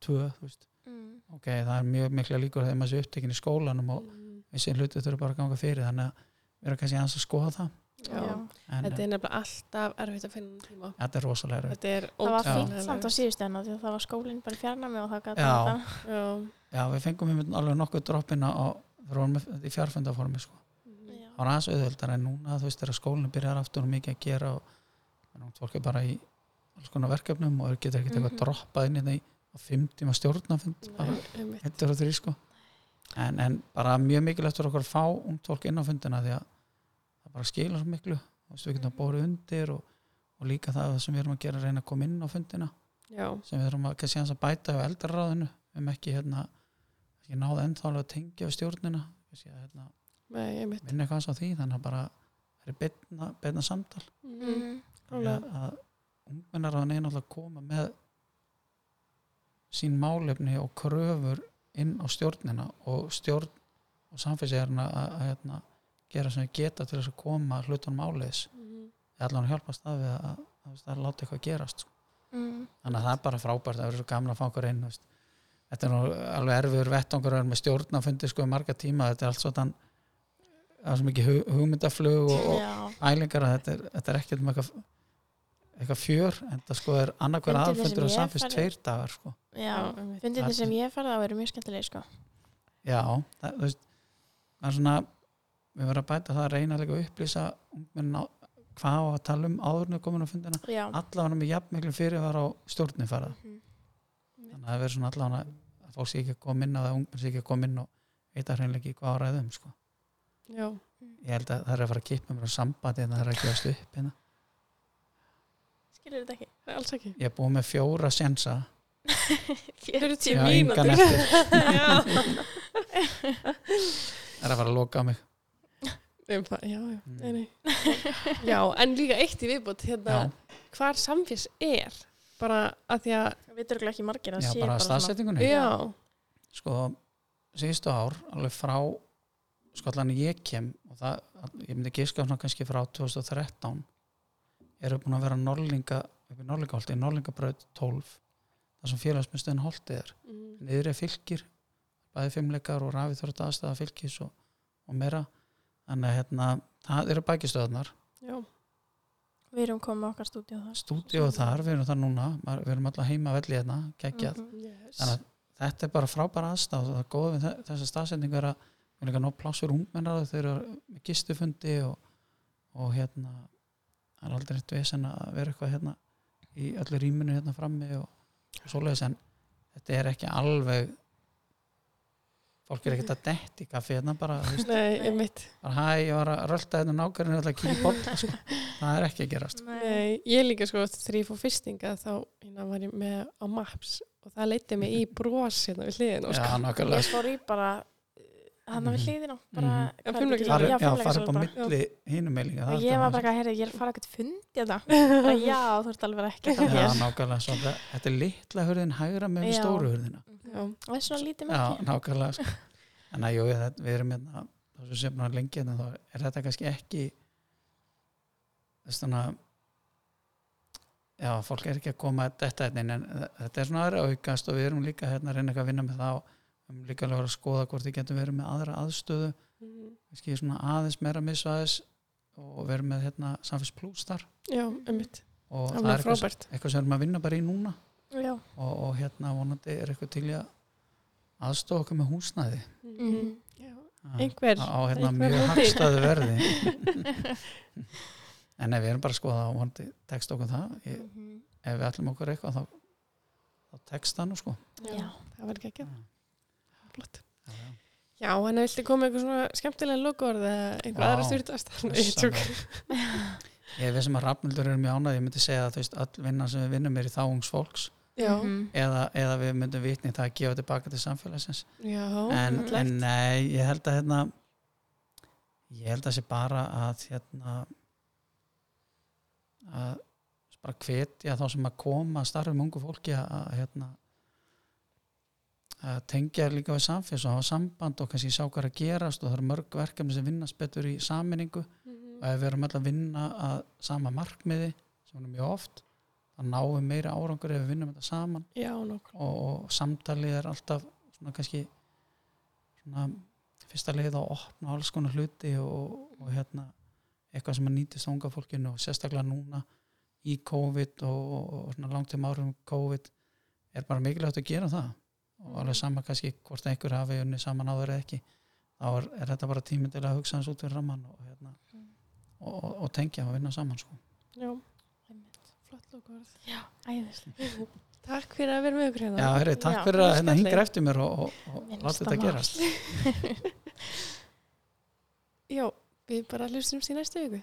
2 þú veist. mm. ok, það er mjög mikla líkur þegar maður sé upptekinn í skólanum og Mm. þessi hluti þurfa bara að ganga fyrir þannig að við erum kannski að skoða það Já. En Þetta er nefnilega alltaf erfitt að finna tíma. þetta er rosalega erfitt Þetta er Það var Já. fínt samt á síðustu enna því að það var skólinn bara í fjarnami og það gæti Já. Já. já, við fengum einmitt alveg nokkuð droppina í fjárfundaformi sko. Mm. það var aðeins auðvöldar en núna þú veist þegar skólinu byrjar aftur og mikið að gera og fólk er bara í alls konar verkefnum og getur ekkert eitthvað Mhm. droppað inn í því á fimm tíma stjórnafund bara Einmitt. hittur og þrý sko en, en bara mjög mikilvægt fyrir okkur að fá ungt fólk inn á fundina því að það bara skilur svo miklu við getum að bóra undir og, og líka það sem við erum að gera að reyna að koma inn á fundina. Já. sem við erum að kannski að bæta á eldarráðinu við erum ekki hérna ekki náða ennþá alveg að tengja við stjórnina. Kannski að hérna vinna eitthvað á því þannig að bara er betna, betna samtal. Mm. að, að ungmennar að neina alltaf að koma með sín málefni og kröfur inn á stjórnina og stjórn og samfélsegirna að, að, hérna, gera sem við geta til þess að koma hlutunum áleiðis Mhm. ég ætla hann að hjálpa staði að, að, að, að láta eitthvað gerast sko. Mm. þannig að það er bara frábært það verður svo gamla að fá okkur inn veist. þetta er nú alveg erfiður vera með stjórnafundi sko í marga tíma þetta er allt svona það er svo mikið hu- hugmyndaflug og, og ælingar að þetta er, þetta er ekkert með eitthvað eitthvað fjör en það sko er annarkver Fundirnir aðfundur og samfélst tveir dagar sko. Já, einmitt. fundirnir sem ég farið á eru mjög skemmtilegir sko. já, það, veist það er svona, við verðum að bæta það að reyna að upplýsa ungmennin á hvað á að tala um áðurnu komin á fundina allavega með jafnmiklu fyrirvar á stjórnin farað Mhm. þannig að það verður svona allavega að fólk sé ekki að koma inn á það ungmenn sé ekki að koma inn og vita hreinlega ekki hvað áræðum sko. Já. ég held að það er að fara að kippa mér á sambandi en það er að gefast upp hérna. Skilur þetta ekki? Nei, Alls ekki. ég er búið með fjóra sensa 40 [LAUGHS] [LAUGHS] Já, engan mínútur Já. er að fara að loka á mig Um það, já, já, Mm. nei, nei. [LAUGHS] já, en líka eitt í viðbútt hérna, Já, hvar samfés er bara að því að Við þurfum ekki margir að já sé bara svona- staðsetningunni. Já, sko, síðustu ár alveg frá sko allan ég kem og það, ég myndi giska svona kannski frá 2013 eru búin að vera norlinga upp í norlingaholti, norlingabraut 12 það sem félagsmyndstöðin holti er. Mm, niður er fylgir bæði fimmleikar og rafið þurft aðstæða fylgis og, og meira þannig að hérna, það eru bækistöðarnar já, Við erum komið okkar stúdíu þar stúdíu þar, við erum þar núna við erum alltaf heima velli hérna, geggjað Mhm. yes. þannig að þetta er bara frábæra aðstæð og það er góð við þe- þessa staðsendingu er að við erum líka nóg pláss fyrir ungmennar þau eru með gistufundi og, og hérna það er aldrei eitt vesen að vera eitthvað hérna í öllu rýminu hérna frammi og, og svoleiðis en þetta er ekki alveg fólk er ekkert að detti í kaffi hérna bara, nei, einmitt. Bara hæ, ég var að rölda hérna nákvæmlega alltaf að í bolla sko. [LAUGHS] það er ekki að gerast. Nei, ég líka sko þegar ég fór fyrstinga þá hérna, var ég með á Maps og það leiti mig í bros hérna við hliðin og Já, sko. nákvæmlega. Ég fór í bara hann við Mhm. ekki? Fari, já, fimleikasal farið upp á milli hínum meilinga ég var bara, herri, ég er að fara ekkert þetta [LAUGHS] bara, já, þú ert alveg ekki að Já, nákvæmlega, svo, það- þetta er litla hurðin hægra með við stóru hurðina Já. það er svona lítið Já, merki nákvæmlega sko. En að jú, við erum hérna þá sem sem náttúrulega lengi hérna, þá er þetta kannski ekki þess svona já, fólk er ekki að koma að þetta hérna en þetta er svona aðra aukast og við erum líka hérna að reyna að vinna með það og við erum líka alveg að vera að skoða hvort við getum verið með aðra aðstöðu. Kannski svona aðeins meira missvæðis og verið með hérna Samfés Plus þar. Já, einmitt. Og það er eitthvað, eitthvað sem við erum að vinna bara í núna. Og, og hérna vonandi er eitthvað til að aðstofa okkur með húsnæði. Mhm. Já, einhver á hérna einhver mjög úti. hagstæðu verði. [LAUGHS] En ef við erum bara að skoða og vonandi tekst okkur það ég, Mhm. ef við ætlum okkur eitthvað þá, þá tekst það nú sko. Já. það var ekki ekki flott já, já. Já, en viltu koma með eitthvað svona skemmtilega logoorð eða einhver aðra Blessaður. ég veist [LAUGHS] sem að rafnildur eru mjög ánægð ég myndi segja að veist, all vinna sem við vinnum er í þáungs fólks Já, Mhm. eða, eða við myndum vitni það að gefa tilbaka til samfélagsins já, en, en nei, ég held að hérna ég held að sé bara að hérna að bara hvetja þá sem að koma að starfa með ungu fólki að hérna að tengja líka við samfélags og hafa samband og kannski sjá hvað er að gerast og það eru mörg verkefni sem vinnast betur í saminningu Mhm. og ef við erum alltaf að vinna að sama markmiði sem er mjög oft þá náum við meira árangur ef við vinnum þetta saman. Já, og, og samtalið er alltaf svona kannski svona fyrsta leið að opna alls konar hluti og, og hérna eitthvað sem að nýtist unga fólkinu og sérstaklega núna í COVID og, og svona langt til árum COVID er bara mikilvægt að gera það og alveg sama kannski hvort einhver hafi unni saman áður eða ekki. Þá er, er þetta bara tími til að hugsa hans út fyrir ramman og, hérna, og, og, og tengja og vinna saman sko. Já, flott logoorð æðislega [LAUGHS] Takk fyrir að vera með ykkur hérna. Já, herri, takk Já, fyrir að hérna hingra eftir mér og, og, og Minnsta láta þetta gerast. [LAUGHS] [LAUGHS] Já, við bara hlustum í næstu viku